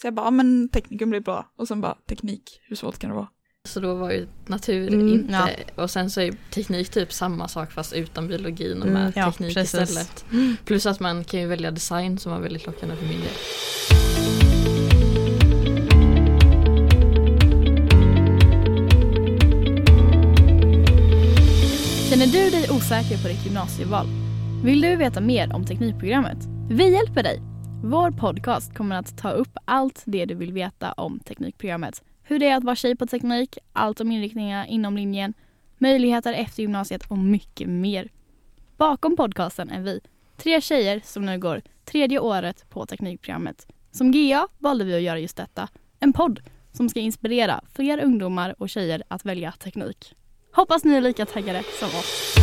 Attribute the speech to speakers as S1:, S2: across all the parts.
S1: Så jag bara, men teknikum blir bra. Och sen bara, teknik, hur svårt kan det vara?
S2: Så då var ju natur
S3: Mm,
S2: inte,
S3: ja.
S2: och sen så är teknik typ samma sak fast utan biologin och
S3: Mm,
S2: med
S3: ja,
S2: teknik
S3: precis.
S2: istället. Plus att man kan ju välja design som var väldigt lockande för min del.
S4: Känner du dig osäker på ditt gymnasieval? Vill du veta mer om Teknikprogrammet? Vi hjälper dig! Vår podcast kommer att ta upp allt det du vill veta om Teknikprogrammet. Hur det är att vara tjej på teknik, allt om inriktningar inom linjen, möjligheter efter gymnasiet och mycket mer. Bakom podcasten är vi, tre tjejer som nu går tredje året på Teknikprogrammet. Som GA valde vi att göra just detta, en podd som ska inspirera fler ungdomar och tjejer att välja teknik. Hoppas ni är lika taggade som oss.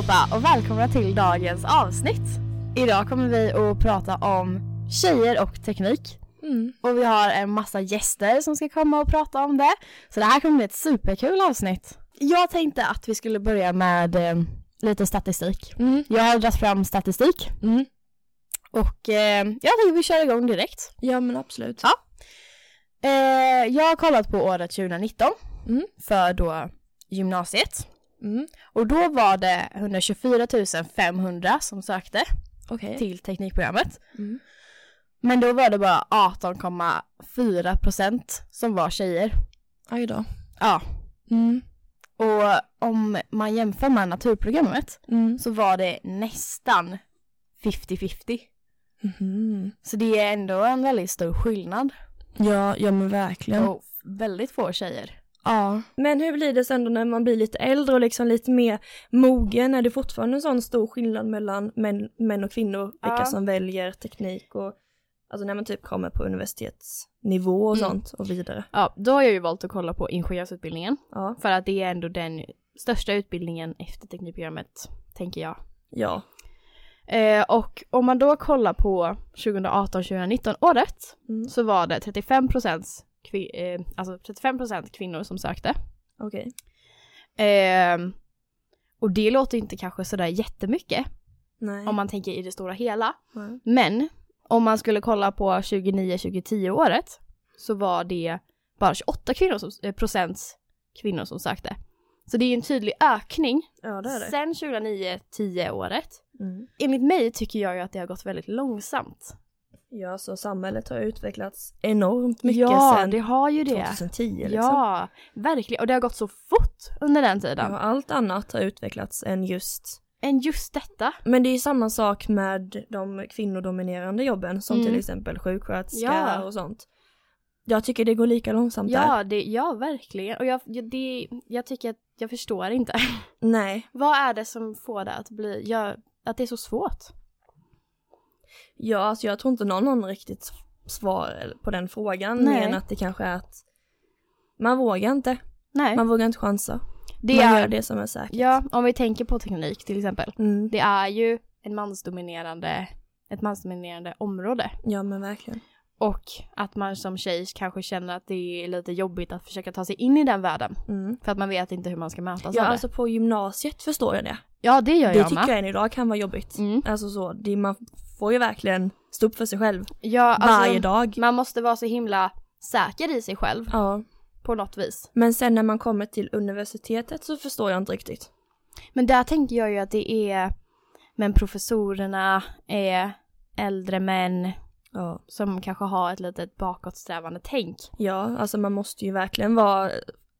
S4: Allihopa och välkomna till dagens avsnitt. Idag kommer vi att prata om tjejer och teknik.
S3: Mm.
S4: Och vi har en massa gäster som ska komma och prata om det. Så det här kommer bli ett superkul avsnitt. Jag tänkte att vi skulle börja med eh, lite statistik.
S3: Mm.
S4: Jag har dragit fram statistik
S3: Mm.
S4: och eh, jag tänker vi kör igång direkt.
S3: Ja men absolut.
S4: Ja. Eh, jag har kollat på året 2019
S3: Mm.
S4: för då gymnasiet.
S3: Mm.
S4: Och då var det 124 500 som sökte
S3: Okej.
S4: till teknikprogrammet.
S3: Mm.
S4: Men då var det bara 18,4 procent som var tjejer.
S3: Aj då.
S4: Ja.
S3: Mm.
S4: Och om man jämför med naturprogrammet
S3: Mm.
S4: så var det nästan 50-50.
S3: Mhm.
S4: Så det är ändå en väldigt stor skillnad.
S3: Ja, ja men verkligen.
S4: Och väldigt få tjejer.
S3: Ja. Men hur blir det sen då när man blir lite äldre och liksom lite mer mogen? Är det fortfarande en sån stor skillnad mellan män, män och kvinnor? Vilka
S4: Ja.
S3: som väljer teknik och alltså när man typ kommer på universitetsnivå och
S4: Mm.
S3: sånt och vidare.
S4: Ja, då har jag ju valt att kolla på ingenjörsutbildningen.
S3: Ja.
S4: För att det är ändå den största utbildningen efter teknikprogrammet, tänker jag.
S3: Ja.
S4: Eh, och om man då kollar på 2018-2019 året
S3: Mm.
S4: så var det 35 kvi- eh, alltså 35% kvinnor som sökte.
S3: Okej.
S4: Ehm, och det låter inte kanske sådär jättemycket
S3: Nej.
S4: om man tänker i det stora hela.
S3: Nej.
S4: Men om man skulle kolla på 29-2010 året så var det bara 28 kvinnor som, eh, procent kvinnor som sökte. Så det är ju en tydlig ökning
S3: Ja det är det.
S4: sen 2009-10 året.
S3: Mm.
S4: Enligt mig tycker jag ju att det har gått väldigt långsamt.
S3: Ja så samhället har utvecklats enormt mycket
S4: ja,
S3: sen
S4: det har ju det.
S3: 2010 liksom.
S4: Ja, verkligen. Och det har gått så fort under den tiden.
S3: Ja, allt annat har utvecklats än just
S4: Än just detta.
S3: Men det är ju samma sak med de kvinnodominerande jobben som
S4: Mm.
S3: till exempel sjuksköterska
S4: Ja.
S3: och sånt. Jag tycker det går lika långsamt där.
S4: Ja, det, ja, verkligen. Och jag, jag- det, jag tycker att jag förstår inte.
S3: Nej.
S4: Vad är det som får det att bli, ja, att det är så svårt?
S3: Ja, alltså jag tror inte någon någon riktigt svar på den frågan.
S4: Nej.
S3: Mer än att det kanske är att man vågar inte.
S4: Nej.
S3: Man vågar inte chansa.
S4: det
S3: man
S4: är,
S3: gör det som är säkert.
S4: Ja, om vi tänker på teknik till exempel.
S3: Mm.
S4: Det är ju en mansdominerande, ett mansdominerande område.
S3: Ja men verkligen.
S4: Och att man som tjej kanske känner att det är lite jobbigt att försöka ta sig in i den världen.
S3: Mm.
S4: För att man vet inte hur man ska mötas
S3: Ja
S4: det.
S3: alltså på gymnasiet förstår jag det.
S4: ja, det gör
S3: Det
S4: jag
S3: tycker
S4: med.
S3: jag än idag kan vara jobbigt.
S4: Mm.
S3: Alltså så, det, man får ju verkligen stå upp för sig själv.
S4: Ja, alltså,
S3: varje dag.
S4: Man måste vara så himla säker i sig själv
S3: Ja.
S4: på något vis.
S3: Men sen när man kommer till universitetet så förstår jag inte riktigt.
S4: Men där tänker jag ju att det är, men professorerna är äldre män
S3: Ja.
S4: som kanske har ett litet bakåtsträvande tänk.
S3: Ja, alltså man måste ju verkligen vara,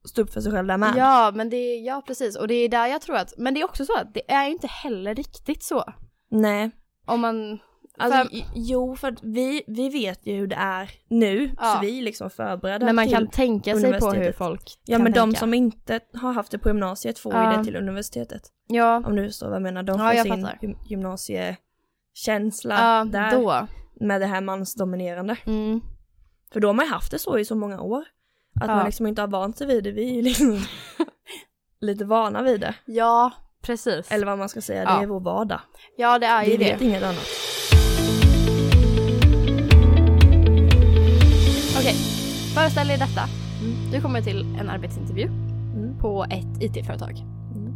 S3: stå upp för sig själv där med.
S4: Ja, men det är, ja precis. Och det är där jag tror att, men det är också så att det är ju inte heller riktigt så.
S3: Nej.
S4: Om man,
S3: Alltså,
S4: För-
S3: jo, för att vi, vi vet ju hur det är nu,
S4: Ja.
S3: så vi är liksom förberedda
S4: men man
S3: till...
S4: kan tänka sig på hur folk
S3: Ja men de
S4: tänka.
S3: som inte har haft det på gymnasiet får
S4: Ja.
S3: ju det till universitetet.
S4: Ja,
S3: Om du förstår vad jag menar. De
S4: Ja,
S3: får sin
S4: fattar.
S3: gym- gymnasiekänsla
S4: ja
S3: där
S4: då.
S3: Med det här mansdominerande.
S4: Mm.
S3: För då har man ju haft det så i så många år. Att
S4: Ja.
S3: man liksom inte har vant sig vid det. Vi är ju liksom lite vana vid det.
S4: Ja, precis.
S3: Eller vad man ska säga, det
S4: Ja.
S3: är vår vardag.
S4: ja, det är
S3: Vi
S4: ju
S3: vet
S4: det.
S3: inget annat.
S4: Okej, föreställ dig detta. Du kommer till en arbetsintervju
S3: Mm.
S4: på ett IT-företag.
S3: Mm.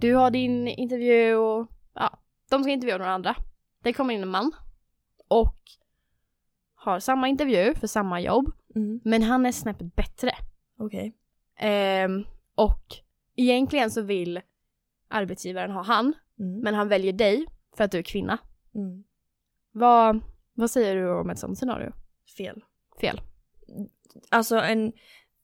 S4: du har din intervju och ja, de ska intervjua några andra. Det kommer in en man och har samma intervju för samma jobb,
S3: Mm.
S4: men han är snäppet bättre.
S3: Okej.
S4: Ehm, och egentligen så vill arbetsgivaren ha han,
S3: Mm.
S4: men han väljer dig för att du är kvinna.
S3: Mm.
S4: Vad, vad säger du om ett sånt scenario?
S3: Fel.
S4: Fel.
S3: Alltså en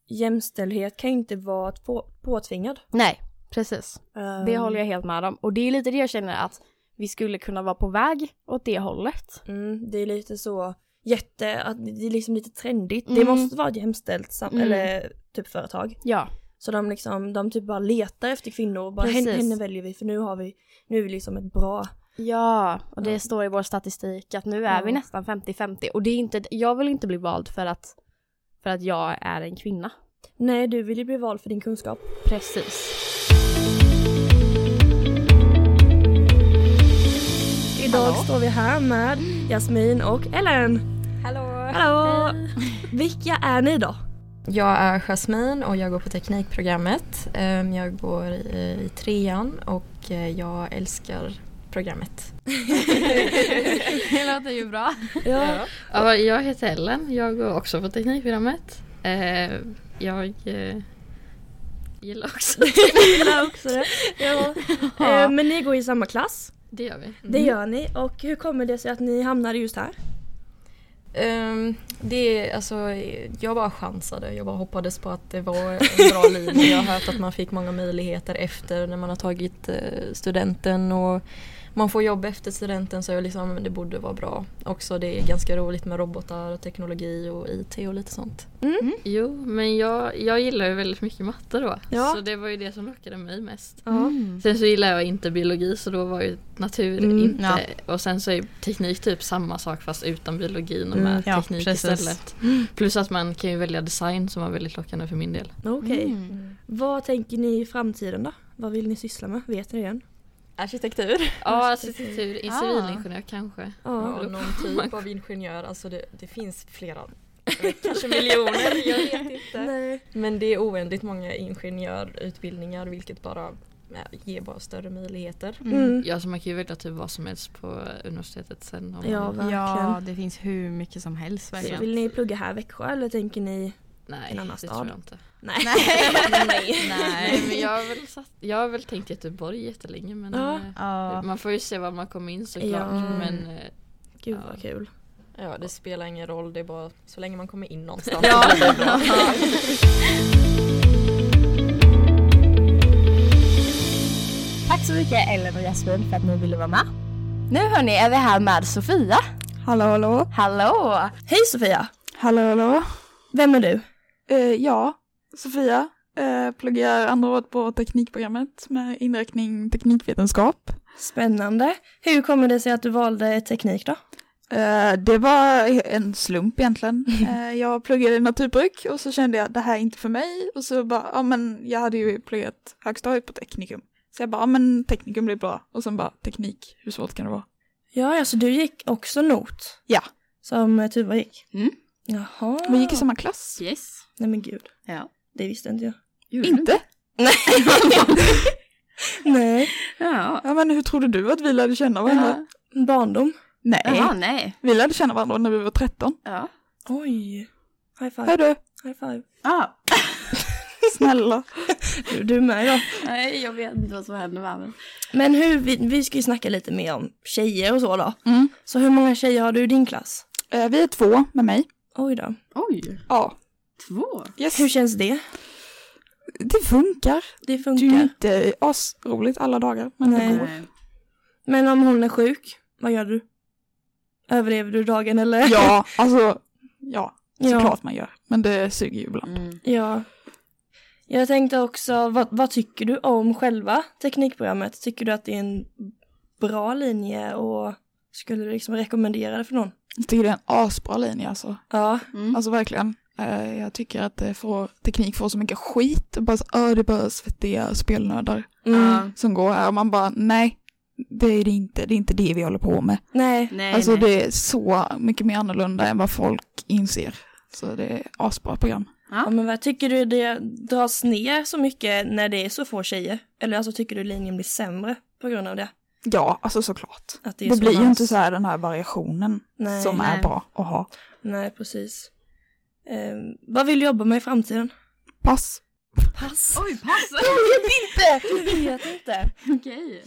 S3: jämställdhet kan ju inte vara på, påtvingad.
S4: Nej, precis. Det
S3: Ehm,
S4: håller jag helt med om. Och det är lite det jag känner att vi skulle kunna vara på väg åt det hållet.
S3: Mm, det är lite så jätte, att det är liksom lite trendigt. Det
S4: Mm.
S3: måste vara ett jämställt sam-
S4: Mm.
S3: eller typ företag.
S4: Ja.
S3: Så de liksom, de typ bara letar efter kvinnor och bara henne, henne väljer vi för nu har vi, nu är vi liksom ett bra.
S4: Ja, och det
S3: Ja.
S4: står i vår statistik att nu är
S3: Ja.
S4: vi nästan 50-50. Och det är inte, jag vill inte bli vald för att, för att jag är en kvinna.
S3: Nej, du vill ju bli vald för din kunskap.
S4: Precis.
S3: Idag
S4: Hallå?
S3: står vi här med Jasmin och Ellen.
S4: Hallå!
S3: Hallå! Vilka är ni då?
S5: Jag är Jasmine och jag går på teknikprogrammet. Ehm, Jag går i, i trean och eh, jag älskar programmet.
S6: det låter ju bra.
S3: Ja.
S2: Ja, jag heter Ellen, jag går också på teknikprogrammet. Eh, jag eh, gillar också
S3: Jag gillar också det. Ja. Eh, Men ni går i samma klass.
S2: Det gör vi.
S3: Det gör ni. Och hur kommer det sig att ni hamnade just här?
S5: Ehm, Det är, alltså, jag bara chansade, jag bara hoppades på att det var en bra linje. Jag har hört att man fick många möjligheter efter när man har tagit eh, studenten och man får jobb efter studenten så jag liksom, det borde vara bra. Också det är ganska roligt med robotar och teknologi och IT och lite sånt.
S2: Jo, men jag, jag gillar ju väldigt mycket matte då.
S3: Ja.
S2: Så det var ju det som lockade mig mest.
S3: Ja.
S2: Sen så gillar jag inte biologi så då var ju natur
S3: Mm,
S2: inte.
S6: ja.
S2: Och sen så är teknik typ samma sak fast utan biologin och
S3: Mm,
S2: med
S6: ja,
S2: teknik
S6: precis.
S2: istället. Plus att man kan ju välja design som var väldigt lockande för min del.
S3: Okej.
S6: Mm.
S3: Vad tänker ni i framtiden då? Vad vill ni syssla med? Vet ni det än?
S5: Arkitektur.
S2: Ja, arkitektur, i
S6: Ah.
S2: civilingenjör kanske.
S3: Ja.
S5: Ja, någon typ av ingenjör. Alltså det, det finns flera, kanske miljoner, jag vet inte.
S3: Nej.
S5: Men det är oändligt många ingenjörutbildningar vilket bara ger bara större möjligheter.
S3: Mm.
S2: Ja, så man kan ju välja typ vad som helst på universitetet sen. Om
S3: Ja,
S2: man,
S3: verkligen.
S6: Ja, det finns hur mycket som helst
S3: Så vill ni plugga här i Växjö eller tänker ni?
S2: Nej,
S3: en annan
S2: det
S3: stad.
S2: tror jag inte.
S3: Nej.
S2: Nej,
S6: Nej.
S2: men jag har väl, satt, jag har väl tänkt Göteborg jättelänge men
S3: Ja.
S6: Ja.
S2: man får ju se var man kommer in såklart.
S3: Ja.
S2: Men eh,
S3: Gud
S2: Ja.
S3: vad kul.
S5: Ja det spelar ingen roll, det är bara så länge man kommer in någonstans.
S6: Ja.
S4: Tack så mycket Ellen och Jasmin för att ni ville vara med. Nu hörni är vi här med Sofia.
S1: Hallå hallå.
S4: Hallå!
S3: Hej Sofia!
S1: Hallå hallå.
S3: Vem är du?
S1: Eh, ja, Sofia. Eh, pluggar andra året på teknikprogrammet med inriktning teknikvetenskap.
S3: Spännande. Hur kommer det sig att du valde teknik då?
S1: Eh, det var en slump egentligen. Eh, jag pluggade naturbruk och så kände jag det här är inte för mig. Och så bara, ja men jag hade ju pluggat högstadiet på teknikum. Så jag bara, ja men teknikum blir bra. Och sen bara teknik, hur svårt kan det vara?
S3: Ja, alltså du gick också not.
S1: Ja.
S3: Som Tuva gick.
S6: Mm.
S3: Jaha.
S1: Vi gick i samma klass.
S6: Yes.
S3: Nej men gud,
S6: Ja.
S3: det visste inte jag.
S6: Gjorde
S1: Inte?
S3: Nej. Nej.
S6: Ja.
S1: Ja men hur trodde du att vi lärde känna varandra?
S3: Barndom.
S1: Nej,
S6: Jaha, nej.
S1: vi lärde känna varandra när vi var 13.
S6: Ja.
S3: Oj. High five.
S1: Hördu,
S3: High five.
S6: Ah.
S1: snälla.
S3: Du, du med ja.
S6: Nej, jag vet inte vad som hände med mig.
S3: Men hur, vi, vi ska ju snacka lite mer om tjejer och så då.
S1: Mm.
S3: Så hur många tjejer har du i din klass?
S1: Eh, vi är två med mig.
S3: Oj då.
S6: Oj,
S1: Ja.
S6: två.
S1: Yes.
S3: Hur känns det?
S1: Det funkar.
S3: Det
S1: Det är ju
S3: funkar.
S1: inte asroligt alla dagar, men
S3: Nej.
S1: det går.
S3: Men om hon är sjuk, vad gör du? Överlever du dagen eller?
S1: Ja, alltså, ja,
S3: Ja.
S1: såklart man gör. Men det suger ju ibland.
S6: Mm.
S3: Ja. Jag tänkte också, vad, vad tycker du om själva teknikprogrammet? Tycker du att det är en bra linje och skulle du liksom rekommendera det för någon?
S1: Jag tycker det är en asbra linje alltså.
S3: Ja.
S6: Mm.
S1: Alltså verkligen. Eh, Jag tycker att det får, teknik får så mycket skit. Bara så, "Åh, det är bara svettiga spelnördar
S3: Mm.
S6: Ja.
S1: som går här. Och man bara, nej, det är det inte. Det är inte det vi håller på med.
S3: Nej.
S6: Nej,
S1: alltså
S6: nej.
S1: det är så mycket mer annorlunda än vad folk inser. Så det är asbra program.
S3: Ja, men vad tycker du det dras ner så mycket när det är så få tjejer? Eller alltså tycker du linjen blir sämre på grund av det?
S1: Ja, alltså såklart.
S3: Att är
S1: Det
S3: så
S1: blir ju inte så här den här variationen
S3: Nej,
S1: som
S2: nej.
S1: är bra att ha.
S3: nej precis. Ehm, vad vill du jobba med i framtiden?
S1: Pass.
S3: Pass.
S2: Oj, pass!
S3: Jag vet inte.
S2: Okej.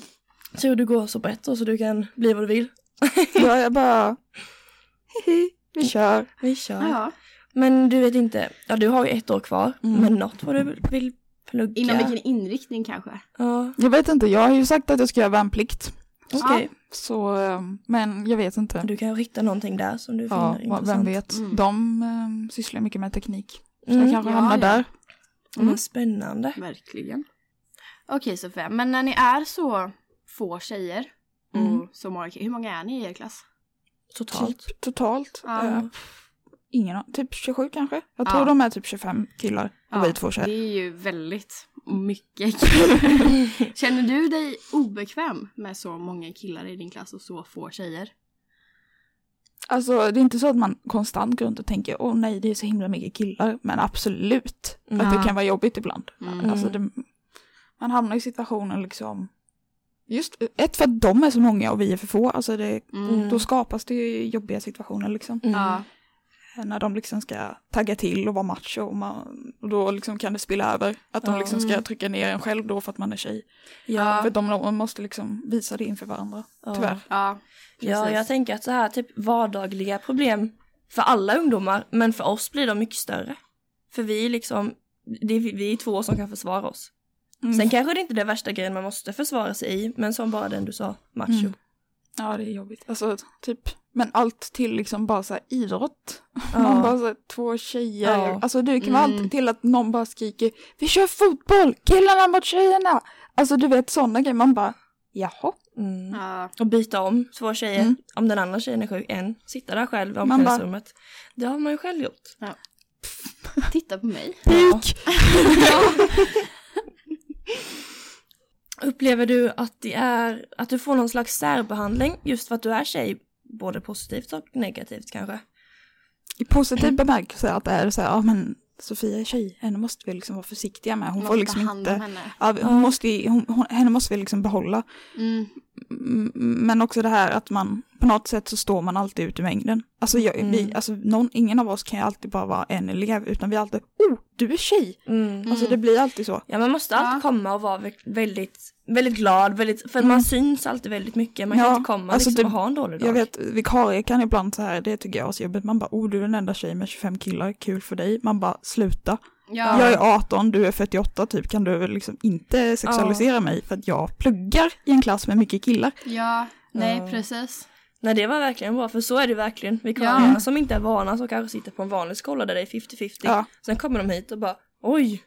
S3: Tror du går så på ett år så du kan bli vad du vill?
S1: Ja, jag bara... Hihi, vi kör.
S3: Vi kör.
S4: Ja.
S3: Men du vet inte, ja du har ju ett år kvar,
S1: Mm.
S3: men något vad du vill plugga?
S4: Inom vilken inriktning kanske?
S3: Ja,
S1: Jag vet inte, jag har ju sagt att jag ska göra värnplikt.
S3: okej.
S1: Så, eh, men jag vet inte.
S3: Du kan hitta någonting där som du
S1: Ja,
S3: finner
S1: vad-
S3: intressant.
S1: vem vet.
S2: Mm.
S1: De eh, sysslar mycket med teknik. Så
S3: Mm.
S1: jag kanske
S4: Ja,
S1: hamnar
S4: ja.
S1: där.
S3: Mm. Spännande.
S4: Verkligen. Okej Sofia, men när ni är så få tjejer och
S1: Mm.
S4: så många hur många är ni i er klass?
S3: Totalt.
S1: Typ totalt.
S4: Ja.
S1: Ingen Typ 27 kanske? Jag
S4: Ja.
S1: tror de är typ 25 killar och
S4: Ja,
S1: vi två
S4: Det
S1: tjejer.
S4: är ju väldigt mycket killar. Känner du dig obekväm med så många killar i din klass och så få tjejer?
S1: Alltså det är inte så att man konstant går runt och tänker åh nej det är så himla mycket killar. Men absolut att
S4: Ja.
S1: det kan vara jobbigt ibland.
S4: Mm.
S1: Alltså det, man hamnar i situationen liksom. Just ett för att de är så många och vi är för få. Alltså det,
S4: Mm.
S1: då skapas det ju jobbiga situationer liksom.
S3: Mm.
S4: Ja.
S1: När de liksom ska tagga till och vara macho och, man, och då liksom kan det spilla över. Att de liksom ska trycka ner en själv då för att man är tjej.
S3: Ja,
S1: För de, de måste liksom visa det inför varandra.
S3: ja.
S1: Tyvärr.
S4: Ja,
S3: Ja, jag tänker att så här typ vardagliga problem för alla ungdomar, men för oss blir de mycket större. För vi är liksom, det är vi, vi är två som kan försvara oss.
S1: Mm.
S3: Sen kanske det inte är det värsta grejen man måste försvara sig i, men som bara den du sa, macho.
S1: Mm. Ja det är jobbigt. Alltså typ, men allt till liksom bara så här idrott. Man bara så här, två tjejer.
S3: Ja.
S1: Alltså det kan vara
S4: Mm.
S1: allt till att någon bara skriker vi kör fotboll, killarna mot tjejerna. Alltså du vet sådana grejer, man bara jaha.
S3: Mm.
S4: Ja.
S3: Och byta om två tjejer,
S1: Mm.
S3: om den andra tjejen är sjuk, en sitta där själv i omklädningsrummet. Det har man ju själv gjort.
S4: Titta på mig.
S3: Ja. Upplever du att det är, att du får någon slags särbehandling just för att du är tjej, både positivt och negativt kanske?
S1: I positiv bemärkelse att det är så här, ja men Sofia är tjej, henne måste vi liksom vara försiktiga med. Hon
S4: Man
S1: får liksom inte,
S4: henne.
S1: ja, hon måste, hon, hon, henne måste vi liksom behålla.
S4: Mm.
S1: Men också det här att man på något sätt så står man alltid ut i mängden. Alltså, jag, vi,
S3: Mm.
S1: alltså någon, ingen av oss kan ju alltid bara vara en elev utan vi är alltid oh, du är tjej.
S3: Mm.
S1: Alltså det blir alltid så.
S3: Ja man måste alltid
S4: Ja.
S3: komma och vara vä- väldigt, väldigt glad, väldigt, för
S1: Mm.
S3: man syns alltid väldigt mycket. Man
S1: Ja,
S3: kan inte komma
S1: alltså
S3: liksom
S1: det-
S3: och ha en dålig dag.
S1: Jag vet, vikarie kan ibland så här, det tycker jag är så jobbigt. Man bara, oh du är den enda tjej med 25 killar, kul för dig. Man bara, sluta.
S4: Ja.
S1: Jag är 18, du är 48 typ, kan du liksom inte sexualisera mig för att jag pluggar i en klass med mycket killar.
S4: ja, nej
S3: Ja.
S4: precis.
S3: Nej det var verkligen bra, för så är det verkligen. Vikarierna
S4: Ja.
S3: som inte är vana, som kanske sitter på en vanlig skola där det är 50-50.
S1: Ja.
S3: Sen kommer de hit och bara, oj.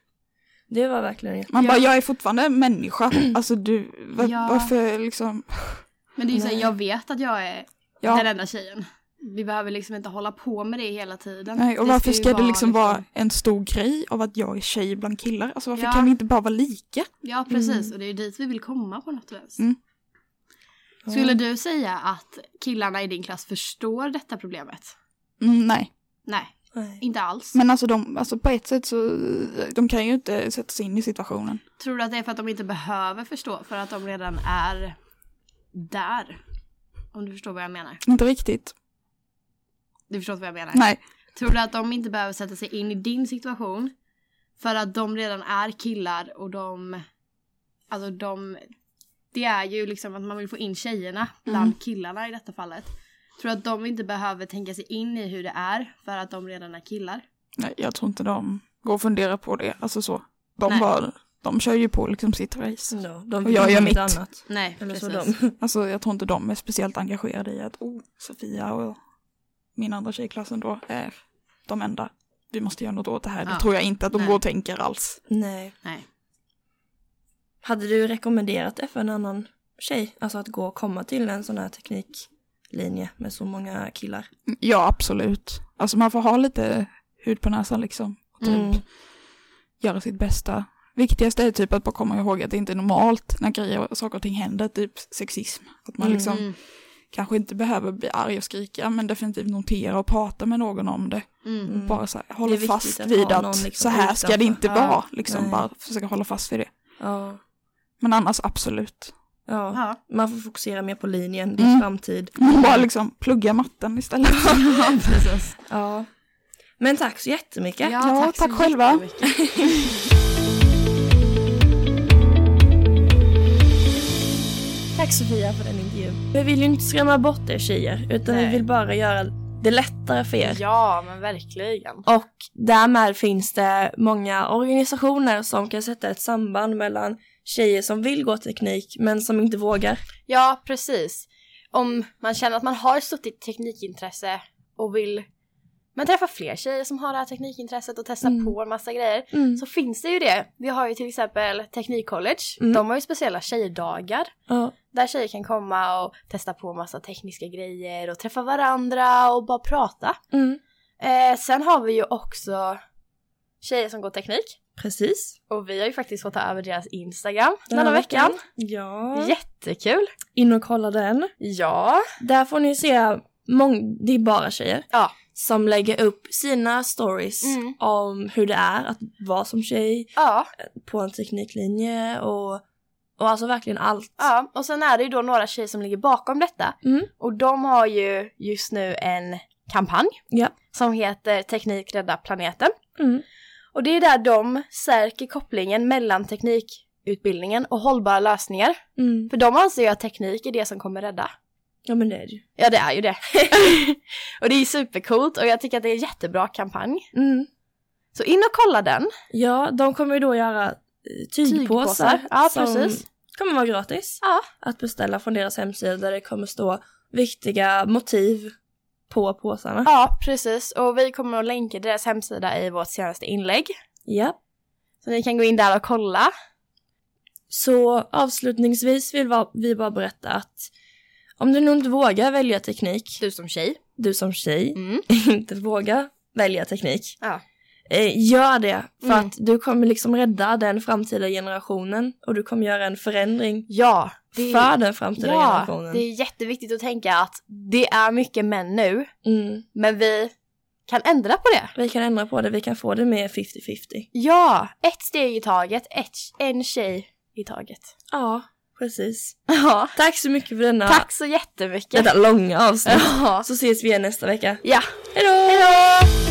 S3: Det var verkligen jätte...
S1: Man
S4: Ja.
S1: bara, jag är fortfarande en människa. Alltså du, va,
S4: Ja.
S1: varför liksom,
S4: Men det är ju så här,
S3: Nej.
S4: jag vet att jag är
S1: ja.
S4: den enda tjejen. Vi behöver liksom inte hålla på med det hela tiden.
S1: Nej, och
S4: Det
S1: varför ska det liksom vara en stor grej av att jag är tjej bland killar? Alltså varför
S4: Ja.
S1: kan vi inte bara vara lika?
S4: Ja, precis. Och det är ju dit vi vill komma på något vis.
S1: Mm.
S4: Skulle du säga att killarna i din klass förstår detta problemet?
S1: Mm, nej,
S4: Nej,
S3: Nej.
S4: inte alls.
S1: men alltså, de, alltså på ett sätt så, de kan ju inte sätta sig in i situationen.
S4: Tror du att det är för att de inte behöver förstå? För att de redan är där? Om du förstår vad jag menar.
S1: Inte riktigt.
S4: Du förstår vad jag menar?
S1: Nej,
S4: Tror du att de inte behöver sätta sig in i din situation? För att de redan är killar och de... Alltså de... Det är ju liksom att man vill få in tjejerna bland
S1: Mm.
S4: killarna i detta fallet. Tror du att de inte behöver tänka sig in i hur det är för att de redan är killar?
S1: nej, jag tror inte de går och funderar på det. Alltså så. De
S4: Nej.
S1: bara, de kör ju på liksom sitt race.
S3: Ja, de
S1: Och jag gör mitt.
S3: annat.
S4: Nej,
S3: Eller så
S4: precis.
S3: de.
S1: Alltså jag tror inte de är speciellt engagerade i att, oh, Sofia och min andra tjej i klassen då är de enda. Vi måste göra något åt det här. Det
S4: Ja.
S1: tror jag inte att de
S4: Nej.
S1: går och tänker alls.
S3: Nej.
S4: Nej.
S3: Hade du rekommenderat det för en annan tjej? Alltså att gå och komma till en sån här tekniklinje med så många killar?
S1: Ja, absolut. Alltså man får ha lite hud på näsan liksom. Och typ
S3: Mm.
S1: göra sitt bästa. Viktigast är typ att bara komma ihåg att det inte är normalt när grejer och saker och ting händer, typ sexism. Att man
S3: Mm.
S1: liksom
S4: Mm.
S1: kanske inte behöver bli arg och skrika men definitivt notera och prata med någon om det.
S4: Mm.
S1: Bara så här,
S3: Det
S1: hålla fast
S3: att
S1: vid att
S3: liksom
S1: så här ska det
S3: utanför.
S1: inte
S4: Ja.
S1: vara. Liksom
S3: Nej.
S1: bara försöka hålla fast vid det.
S3: Ja.
S1: Men annars absolut.
S3: Ja.
S4: Ja.
S3: Man får fokusera mer på linjen, din
S1: Mm.
S3: framtid.
S1: Bara liksom plugga matten istället.
S4: ja, precis.
S3: Ja. Men tack så jättemycket.
S1: Ja, tack
S4: så
S1: själva.
S3: Tack Sofia för den intervjun. Vi vill ju inte skrämma bort er tjejer, utan vi
S4: Nej.
S3: vill bara göra det lättare för er.
S4: Ja, men verkligen.
S3: Och därmed finns det många organisationer som kan sätta ett samband mellan tjejer som vill gå teknik men som inte vågar.
S4: Ja, precis. Om man känner att man har ett stort teknikintresse och vill men träffa fler tjejer som har det här teknikintresset och testa
S3: Mm.
S4: på en massa grejer
S3: Mm.
S4: så finns det ju det. Vi har ju till exempel Teknikcollege.
S3: Mm.
S4: De har ju speciella tjejdagar
S3: Ja.
S4: där tjejer kan komma och testa på massa tekniska grejer och träffa varandra och bara prata.
S3: Mm.
S4: Eh, sen har vi ju också tjejer som går teknik
S3: Precis.
S4: och vi har ju faktiskt fått ta över deras Instagram
S3: Den här
S4: veckan.
S3: Ja.
S4: Jättekul!
S3: In och kolla den.
S4: Ja.
S3: Där får ni se, mång- det är bara tjejer.
S4: Ja.
S3: Som lägger upp sina stories
S4: Mm.
S3: om hur det är att vara som tjej
S4: Ja,
S3: på en tekniklinje och, och alltså verkligen allt.
S4: ja, och sen är det ju då några tjejer som ligger bakom detta.
S3: Mm.
S4: Och de har ju just nu en kampanj
S3: Ja.
S4: som heter Teknik rädda planeten.
S3: Mm.
S4: Och det är där de stärker kopplingen mellan teknikutbildningen och hållbara lösningar.
S3: Mm.
S4: För de anser ju att teknik är det som kommer rädda.
S3: Ja men det är det ju.
S4: Ja, det är ju det. och det är supercoolt och jag tycker att det är en jättebra kampanj.
S3: Mm.
S4: Så in och kolla den.
S3: Ja, de kommer ju då göra eh, tygpåsar.
S4: Tygpåsar. Ja,
S3: som
S4: precis.
S3: kommer vara gratis
S4: Ja.
S3: att beställa från deras hemsida där det kommer stå viktiga motiv på påsarna.
S4: Ja, precis. Och vi kommer att länka deras hemsida i vårt senaste inlägg.
S3: Ja.
S4: Så ni kan gå in där och kolla.
S3: Så avslutningsvis vill vi bara berätta att om du nu inte vågar välja teknik,
S4: Du som tjej.
S3: du som tjej
S4: Mm.
S3: inte vågar välja teknik,
S4: Ja.
S3: Eh, gör det för
S4: Mm.
S3: att du kommer liksom rädda den framtida generationen och du kommer göra en förändring
S4: Ja. Det
S3: för den framtida
S4: ja,
S3: generationen.
S4: det är jätteviktigt att tänka att det är mycket män nu,
S3: Mm.
S4: men vi kan ändra på det.
S3: Vi kan ändra på det, vi kan få det med 50-50.
S4: Ja, ett steg i taget, ett, en tjej i taget.
S3: Ja, precis.
S4: Ja.
S3: Tack så mycket för denna,
S4: Tack så jättemycket.
S3: detta långa avsnitt.
S4: Ja.
S3: Så ses vi igen nästa vecka.
S4: ja.
S3: Hejdå!
S4: Hejdå!